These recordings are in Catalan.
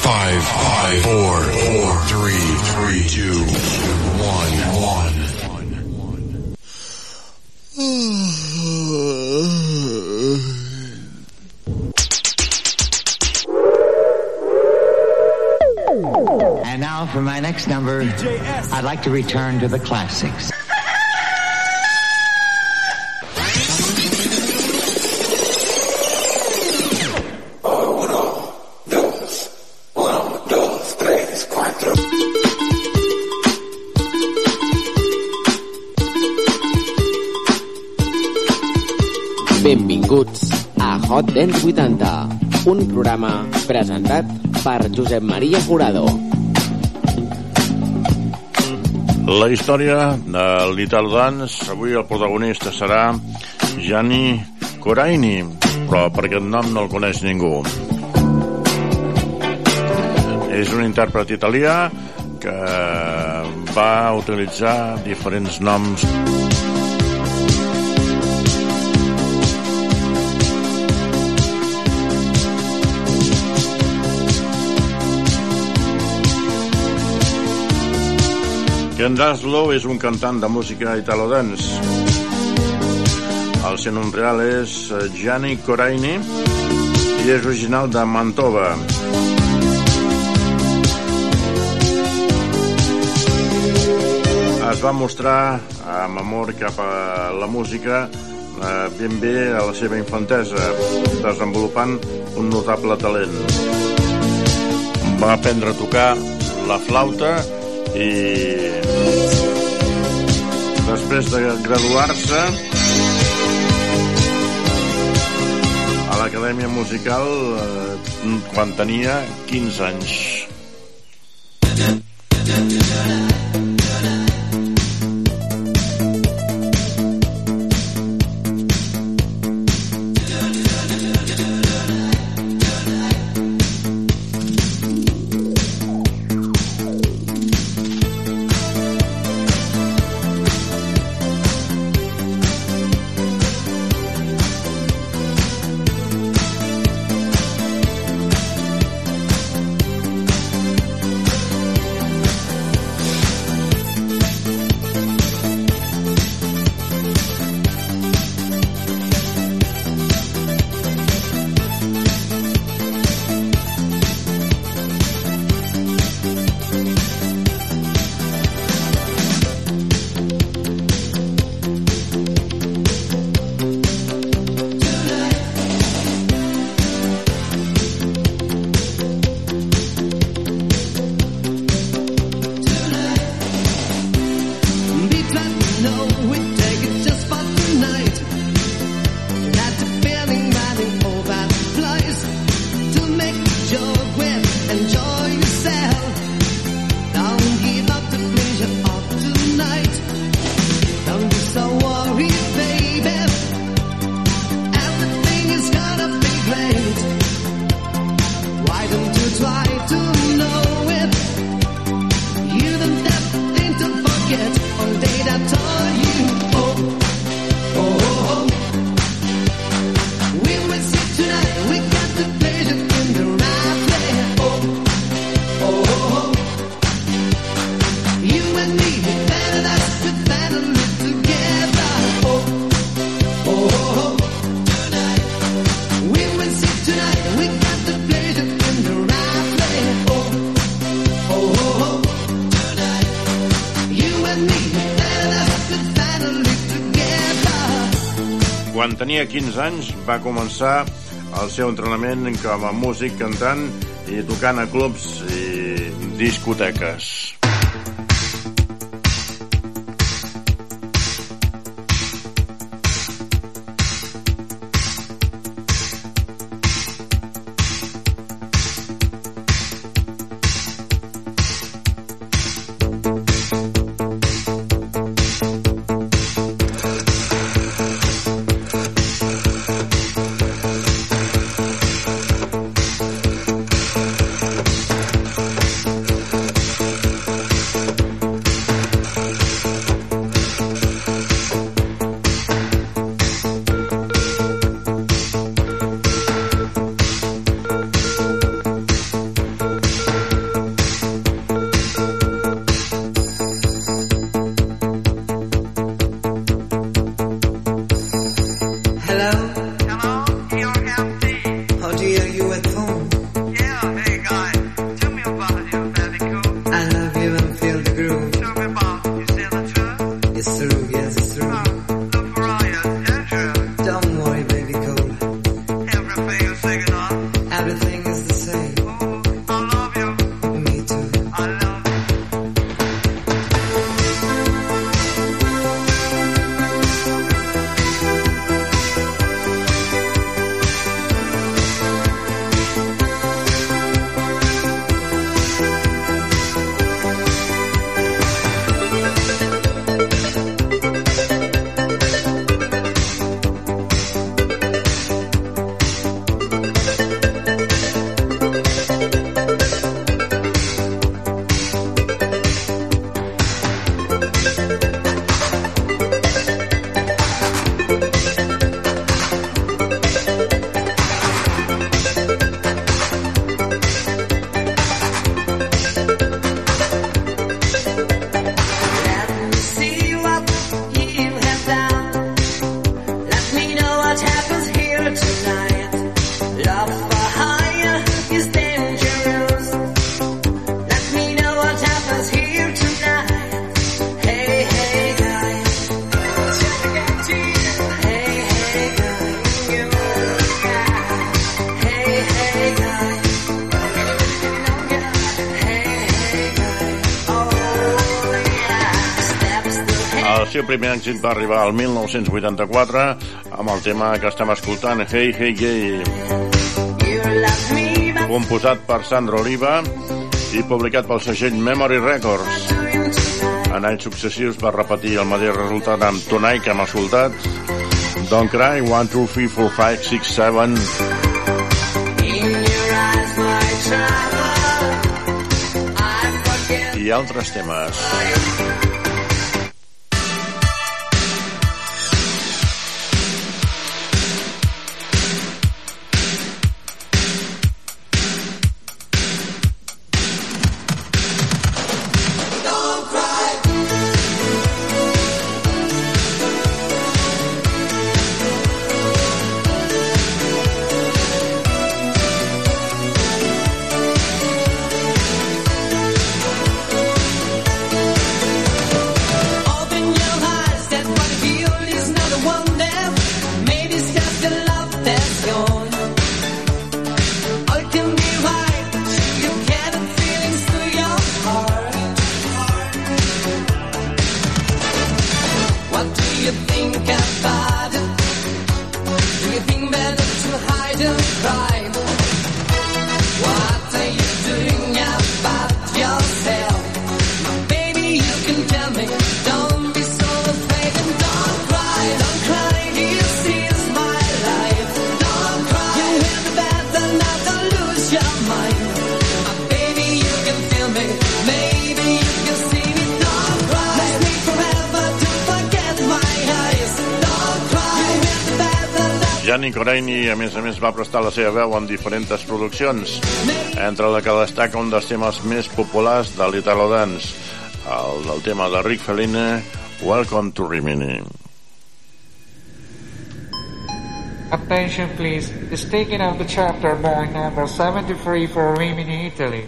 Five, five, four, four, three, three, two, number, I'd like to return to the classics. Benvinguts a Hot Dance 80, un programa presentat per Josep Maria Jurado. La història de l'Ital Dance, avui el protagonista serà Gianni Coraini, però per aquest nom no el coneix ningú. És un intèrpret italià que va utilitzar diferents noms Ken Daslow és un cantant de música italo-dance. El seu real és eh, Gianni Coraini i és original de Mantova. Es va mostrar amb amor cap a la música eh, ben bé a la seva infantesa, desenvolupant un notable talent. Va aprendre a tocar la flauta i després de graduar-se a l'Acadèmia Musical eh, quan tenia 15 anys. Quan tenia 15 anys va començar el seu entrenament com a músic cantant i tocant a clubs i discoteques. èxit va arribar al 1984 amb el tema que estem escoltant, Hey Hey Hey, composat per Sandro Oliva i publicat pel segell Memory Records. En anys successius va repetir el mateix resultat amb Tonight que hem escoltat, Don't Cry, 1, 2, 3, 4, 5, 6, 7, i altres temes. Goraini, a més a més, va prestar la seva veu en diferents produccions, entre la que destaca un dels temes més populars de l'Italo Dance, el del tema de Rick Feline, Welcome to Rimini. Attention, please. Is taking out the chapter by number 73 for Rimini, Italy.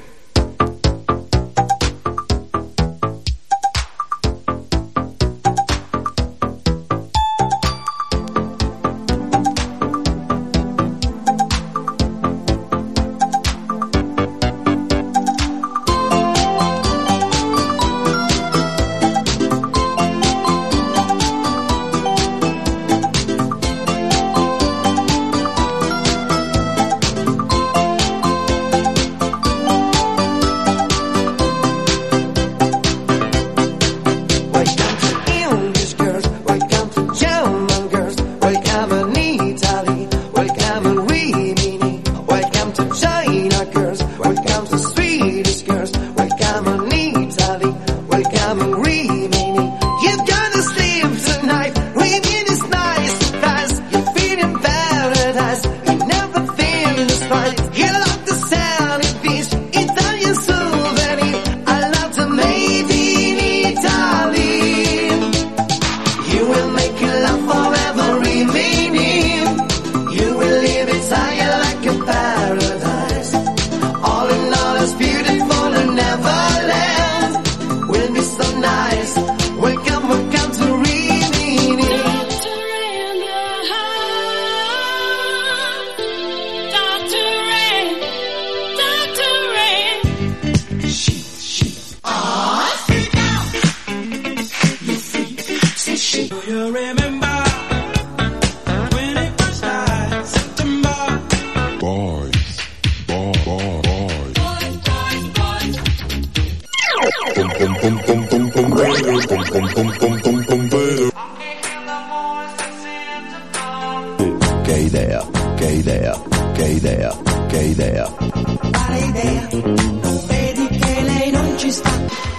está.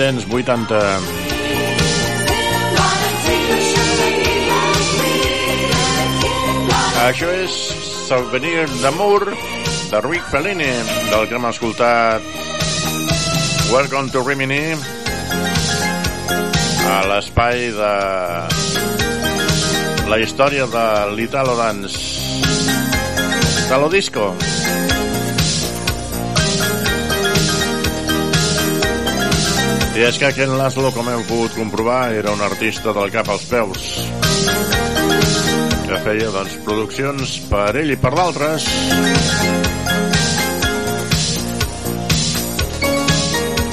1980. Això és Souvenir d'amor de Rick Fellini, del que hem escoltat Welcome to Rimini a l'espai de la història de l'Italo Dance Italo Disco. Italo Disco. I és que aquest Laszlo, com hem pogut comprovar, era un artista del cap als peus que feia doncs, produccions per ell i per d'altres.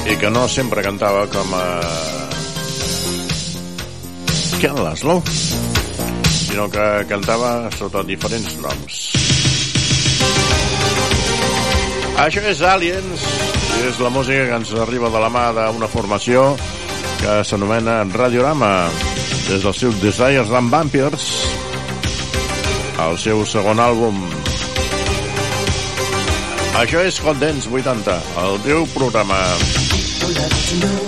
I que no sempre cantava com a Ken Laszlo, sinó que cantava sota diferents noms. Això és Aliens, és la música que ens arriba de la mà d'una formació que s'anomena Radiorama, des del seu Desires and Vampires, el seu segon àlbum. Això és Dance 80, el teu programa. If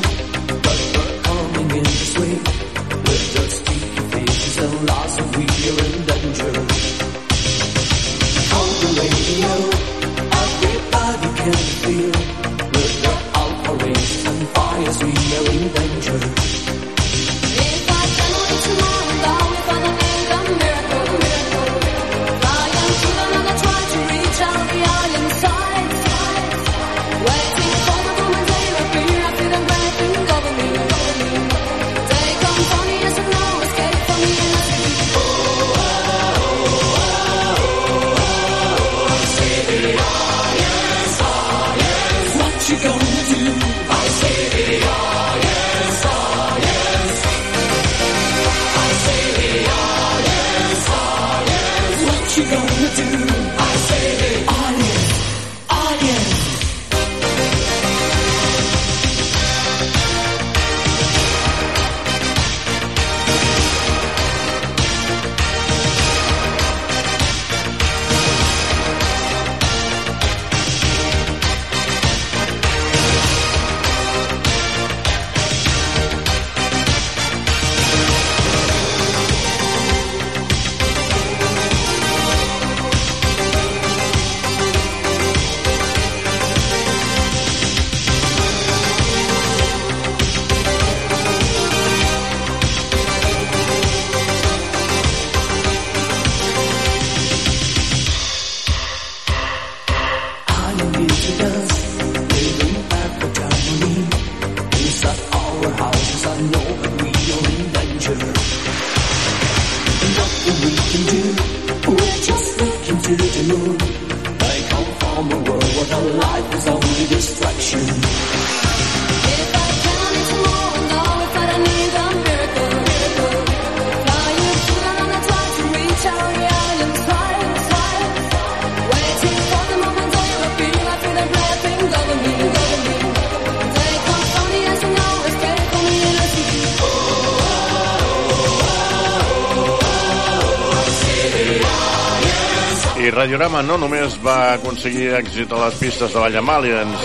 Radiorama no només va aconseguir èxit a les pistes de Ball Aliens,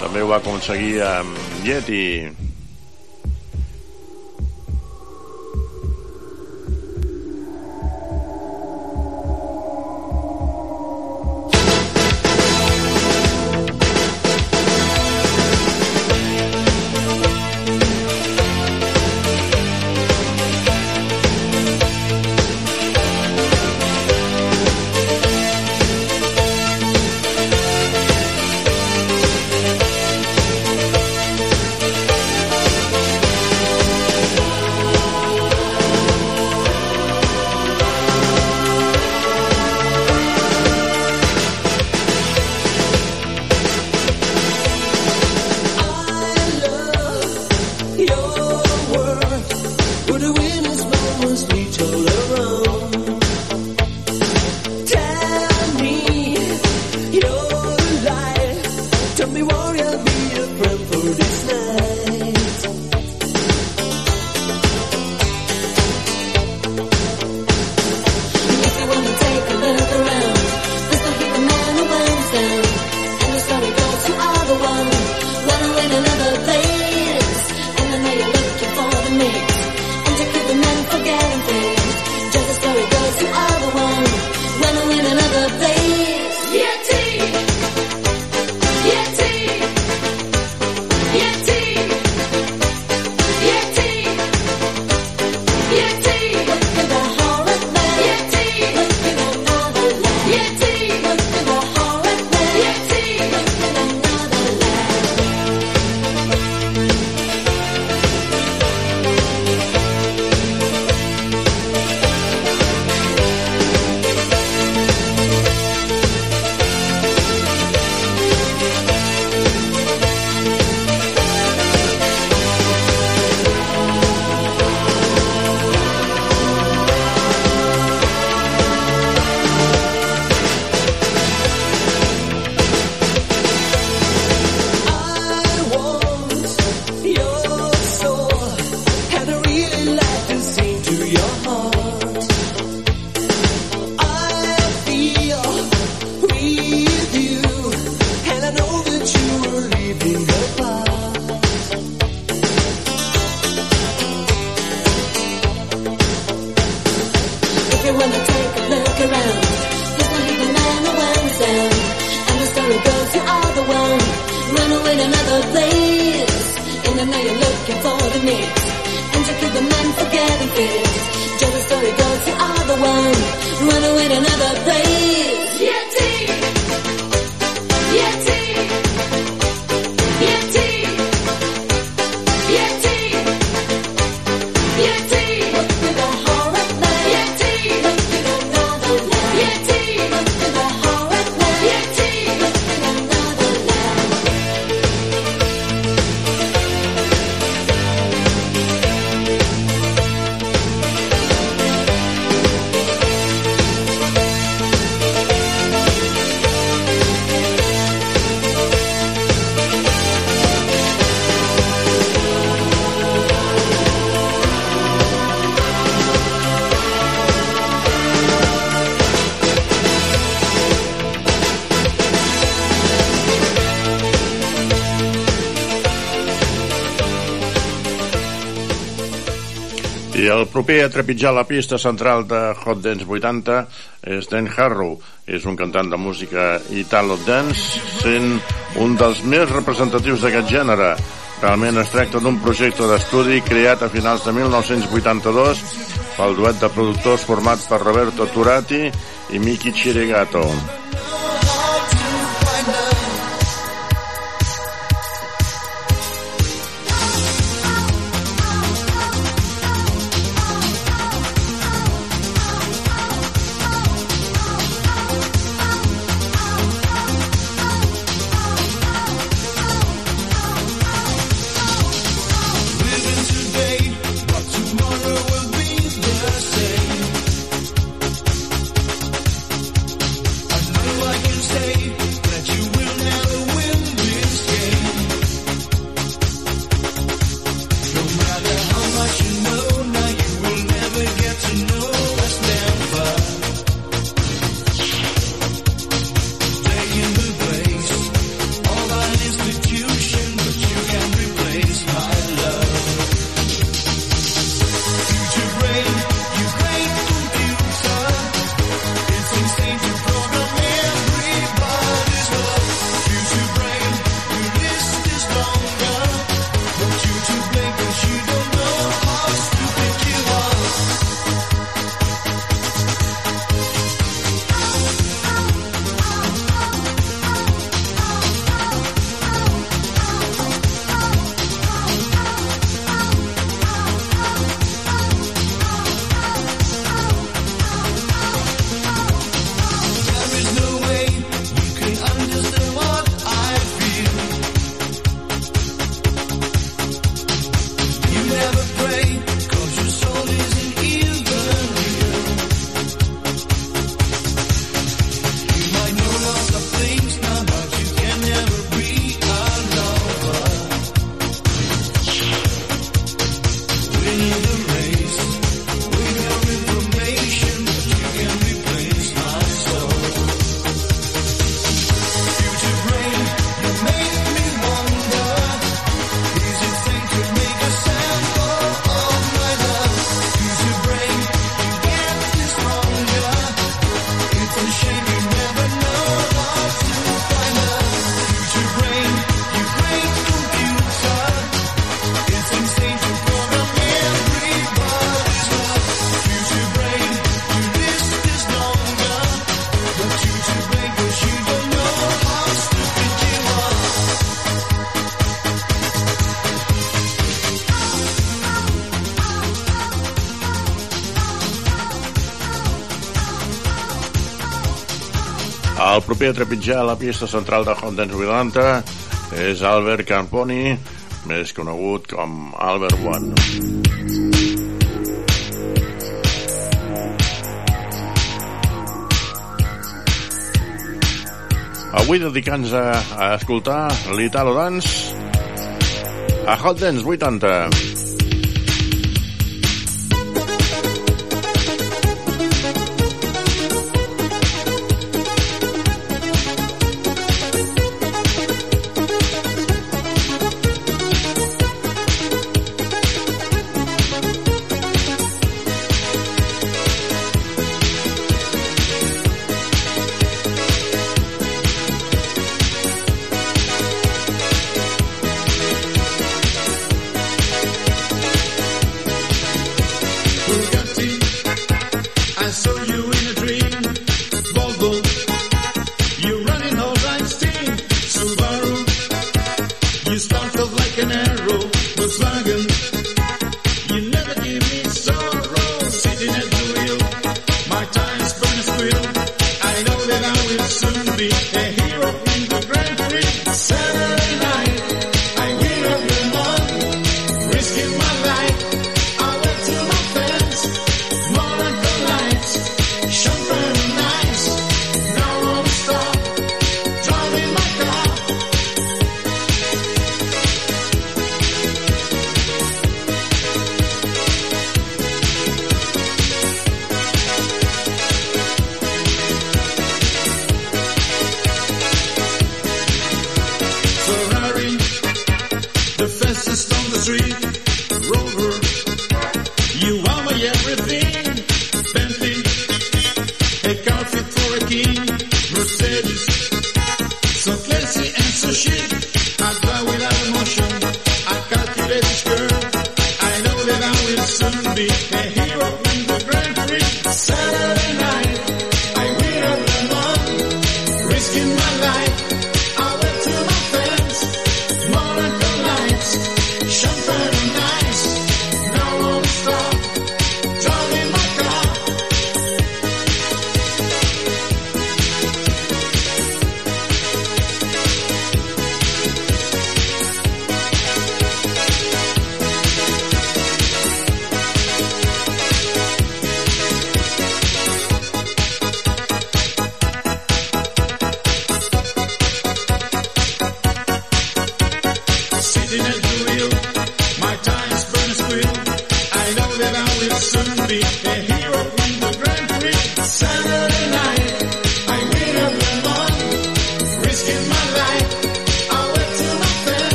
també ho va aconseguir amb Yeti. when I take a look around. He's not even man or when down. And the story goes, you are the one. Run away another place. In the night you're looking for the mix. And you keep the man for getting fixed. The story goes, you are the one. Run away to another place. Proper a trepitjar la pista central de Hot Dance 80 és Dan Harrow. És un cantant de música Italo Dance, sent un dels més representatius d'aquest gènere. Realment es tracta d'un projecte d'estudi creat a finals de 1982 pel duet de productors format per Roberto Turati i Miki Chirigato. proper a trepitjar la pista central de Hontens 80 és Albert Camponi, més conegut com Albert One. Avui dedicant-nos a, a escoltar l'Italo Dance a Hot Dance 80.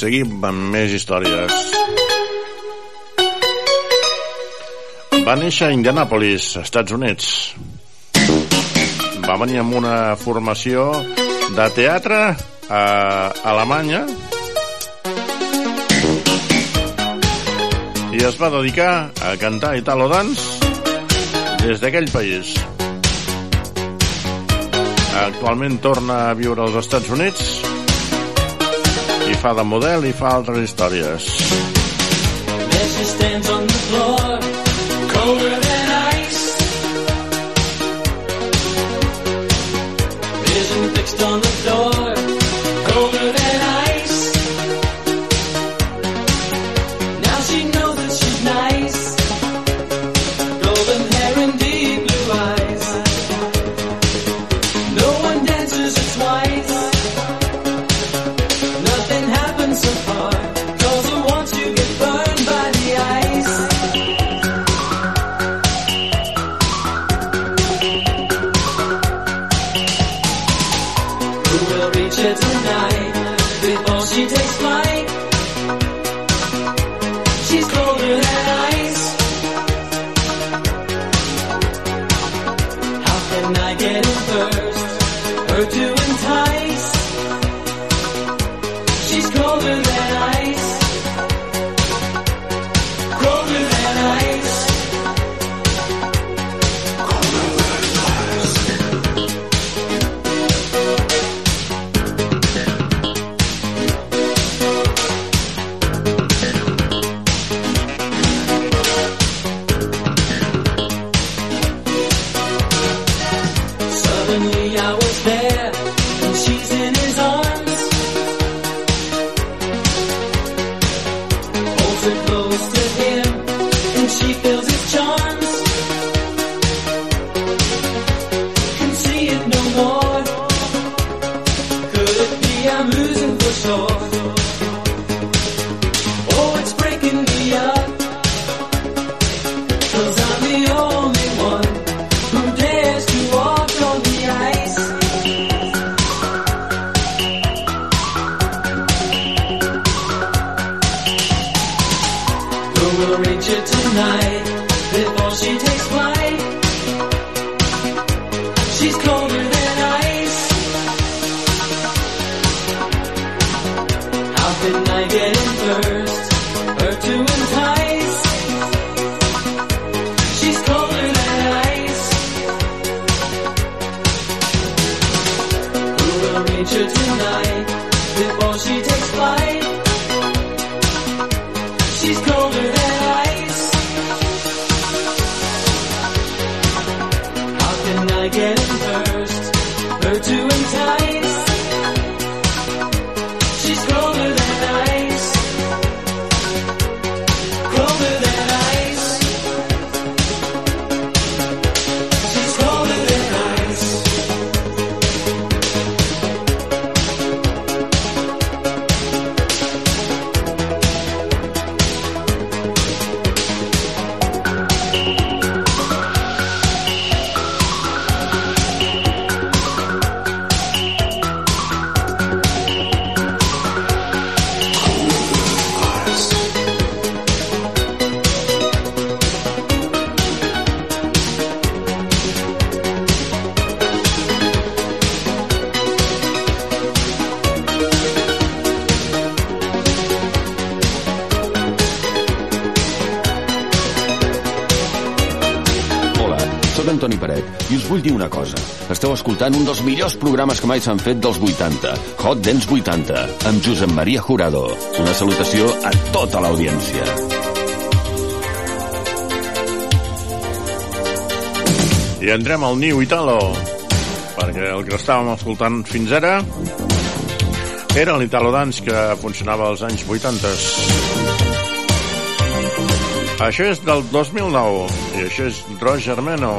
seguim amb més històries. Va néixer a Indianapolis, Estats Units. Va venir amb una formació de teatre a Alemanya i es va dedicar a cantar i ballar dans des d'aquell país. Actualment torna a viure als Estats Units fa de model i fa altres històries. On the she's colder than I escoltant un dels millors programes que mai s'han fet dels 80, Hot Dance 80, amb Josep Maria Jurado. Una salutació a tota l'audiència. I entrem al New Italo, perquè el que estàvem escoltant fins ara era l'Italo Dance que funcionava als anys 80. Això és del 2009 i això és Roger Meno.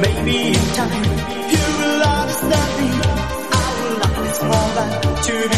Maybe in time you will understand me. I will not fall back to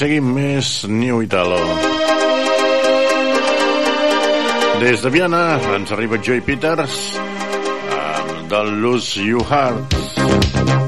seguim més New Italo. Des de Viena ens arriba Joy Peters amb Don't Lose You Heart.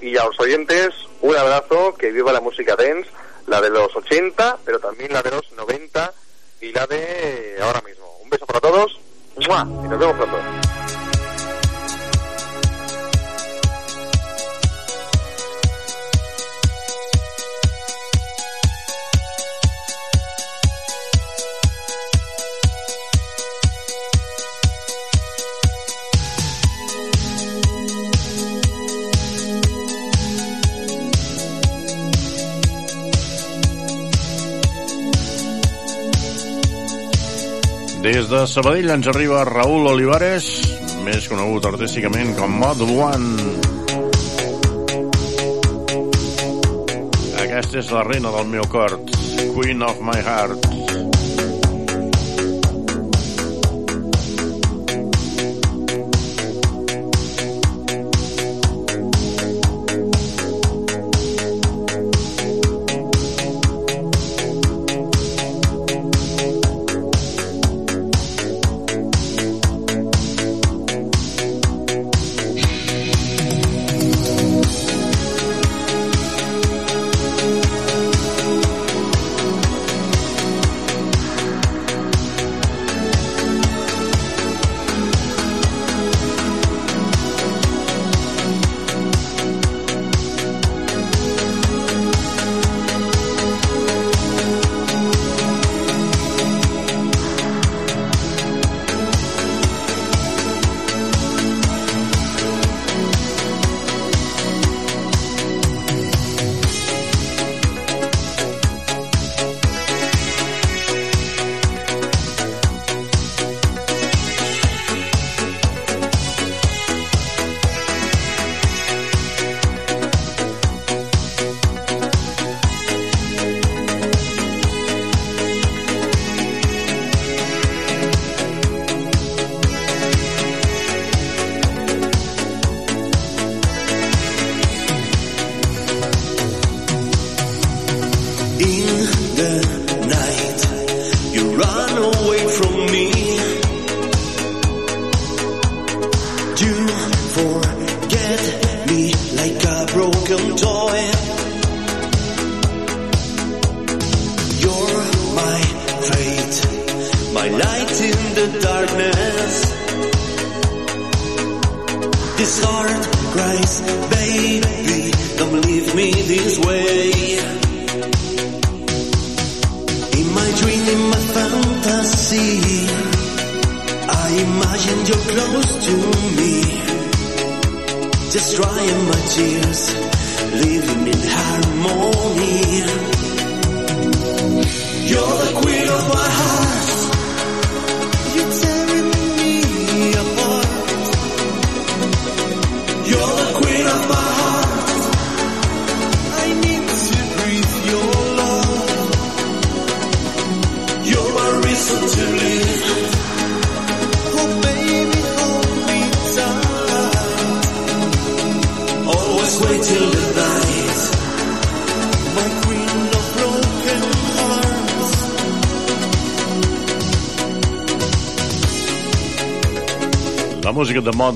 Y a los oyentes un abrazo. Que viva la música dance, la de los 80, pero también la de los 90 y la de ahora mismo. Un beso para todos y nos vemos pronto. Des de Sabadell ens arriba Raúl Olivares, més conegut artísticament com Mod One. Aquesta és la reina del meu cor, Queen of my heart.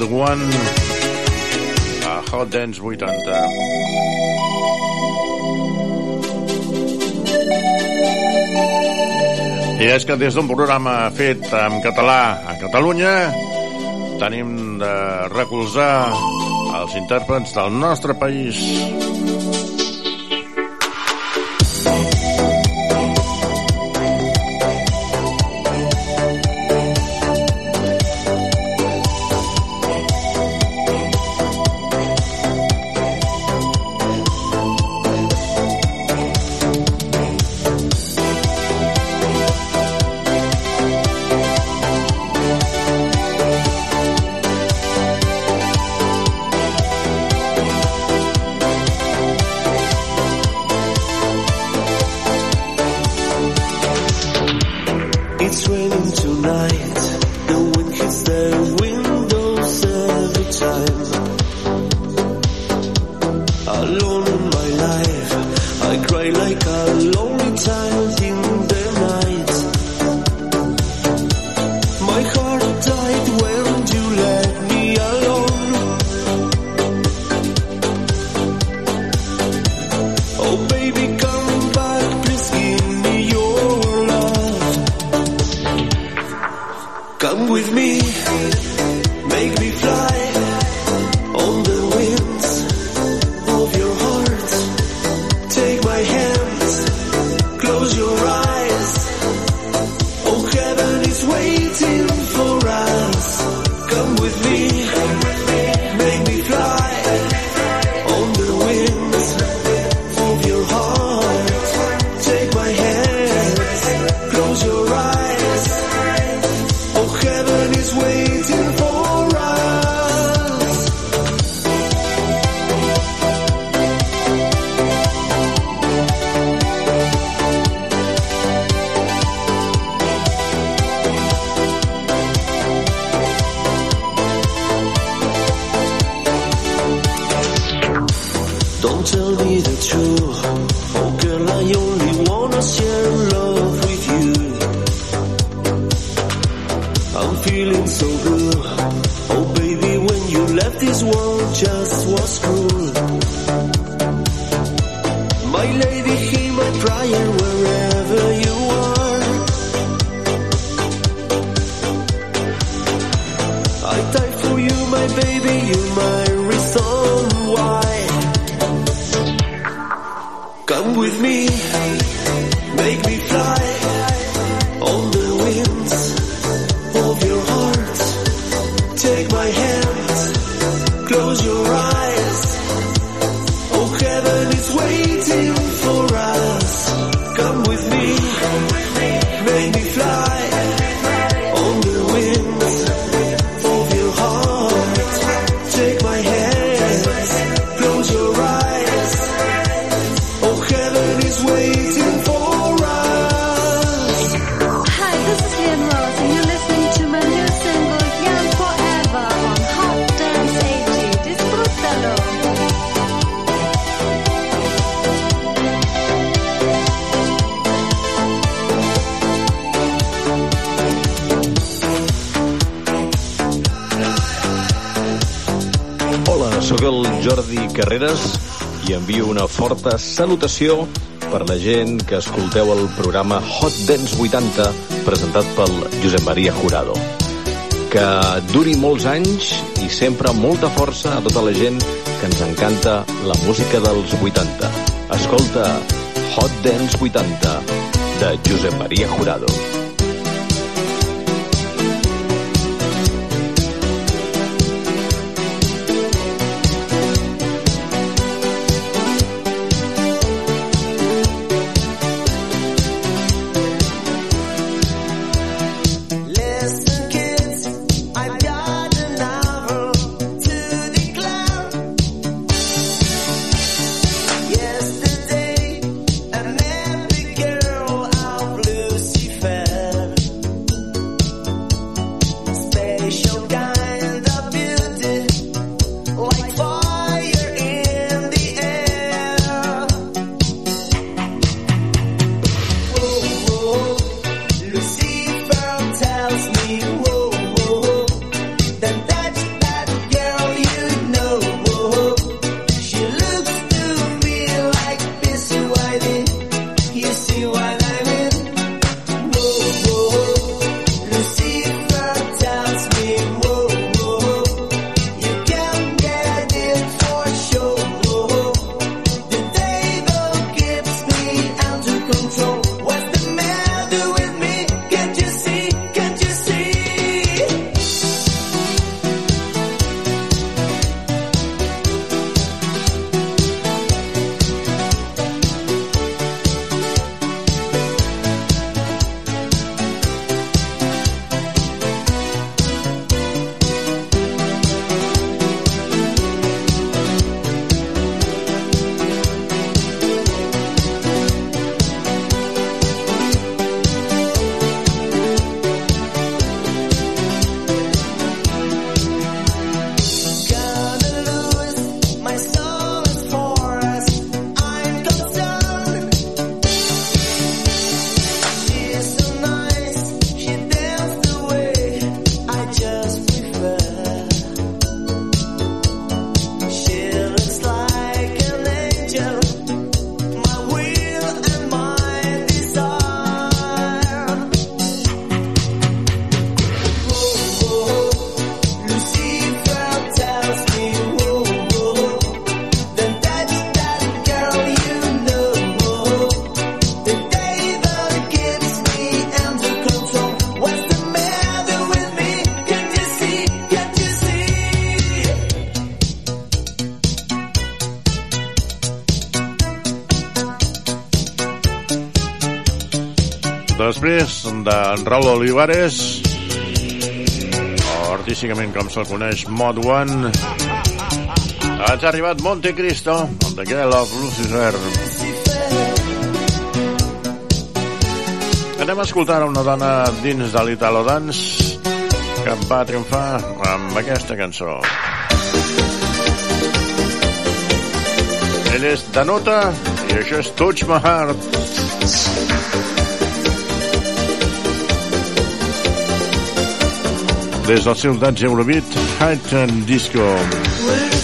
Hot One a Hot Dance 80. I és que des d'un programa fet en català a Catalunya tenim de recolzar els intèrprets del nostre país. salutació per la gent que escolteu el programa Hot Dance 80 presentat pel Josep Maria Jurado. Que duri molts anys i sempre molta força a tota la gent que ens encanta la música dels 80. Escolta Hot Dance 80 de Josep Maria Jurado. en Raúl Olivares. Artísticament com se'l coneix Mod One. Ens ha arribat Monte Cristo el de Girl of Lucifer. Anem a escoltar una dona dins de l'Italo Dance que va triomfar amb aquesta cançó. Ell és Danuta i això és Touch My Heart. des del seu dance Eurobeat Titan Disco. Where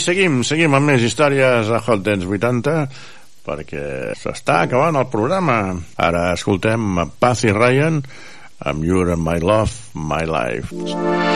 Seguim, seguim amb més històries a Hot Dance 80 perquè s'està acabant el programa. Ara escoltem Paz i Ryan amb You're My Love, My Life.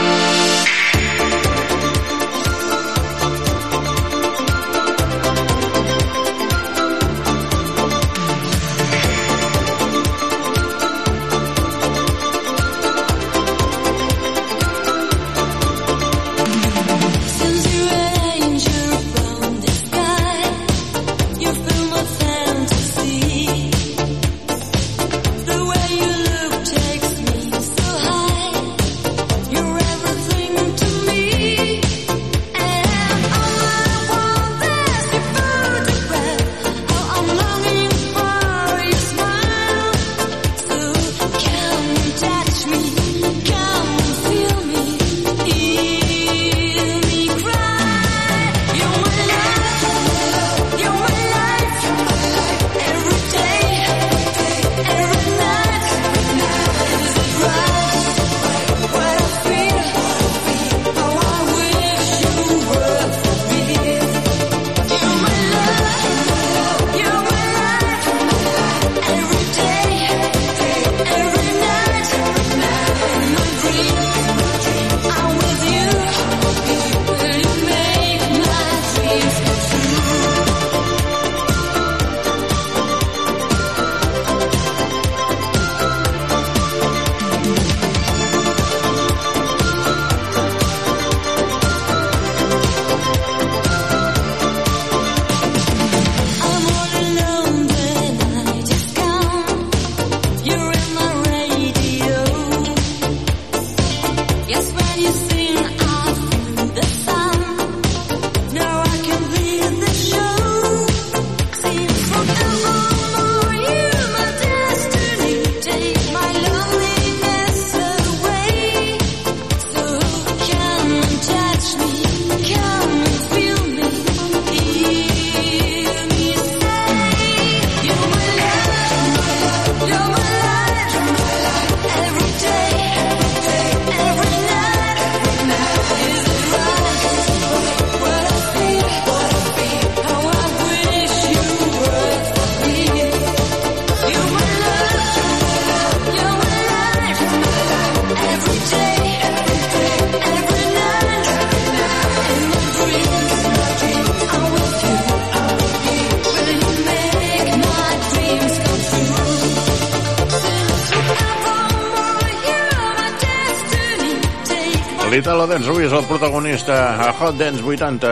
L'Italo Dance Ruiz, és el protagonista a Hot Dance 80.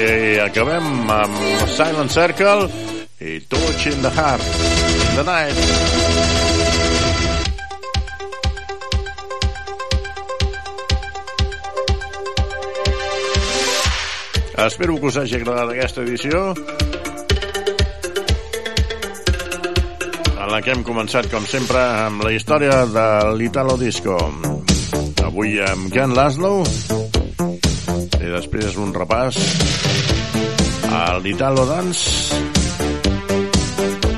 I acabem amb Silent Circle i Touch in the Heart, in the Night. Espero que us hagi agradat aquesta edició que hem començat, com sempre, amb la història de l'Italo Disco. Avui amb Ken Laszlo i després un repàs a l'Italo Dance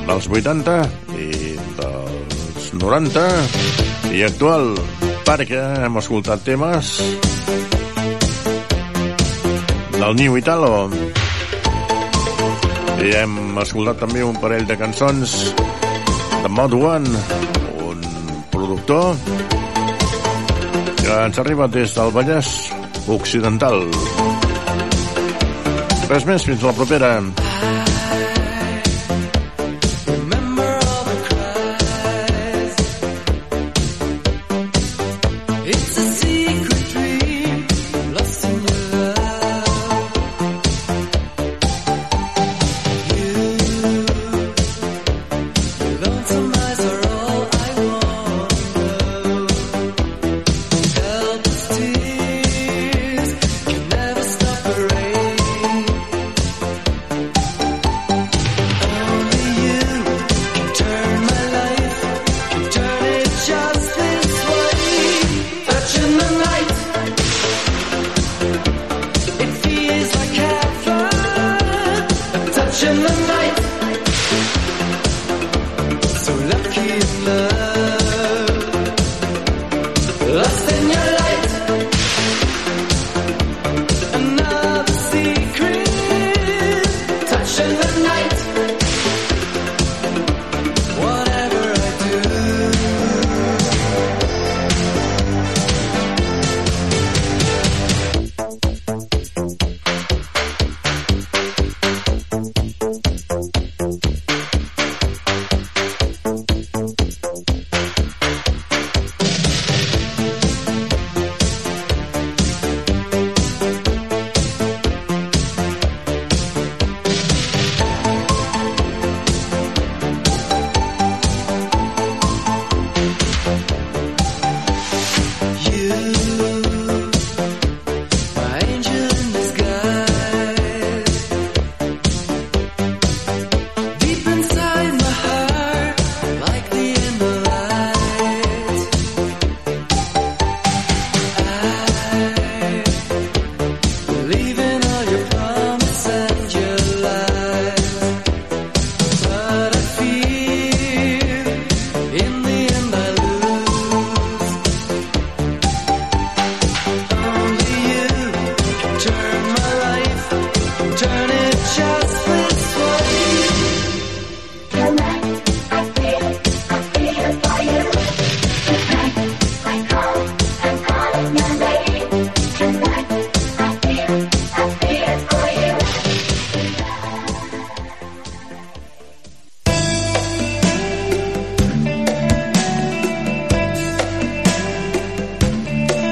dels 80 i dels 90 i actual perquè hem escoltat temes del New Italo i hem escoltat també un parell de cançons Mod One, un productor que ens arriba des del Vallès Occidental. Res més, fins la propera. Science.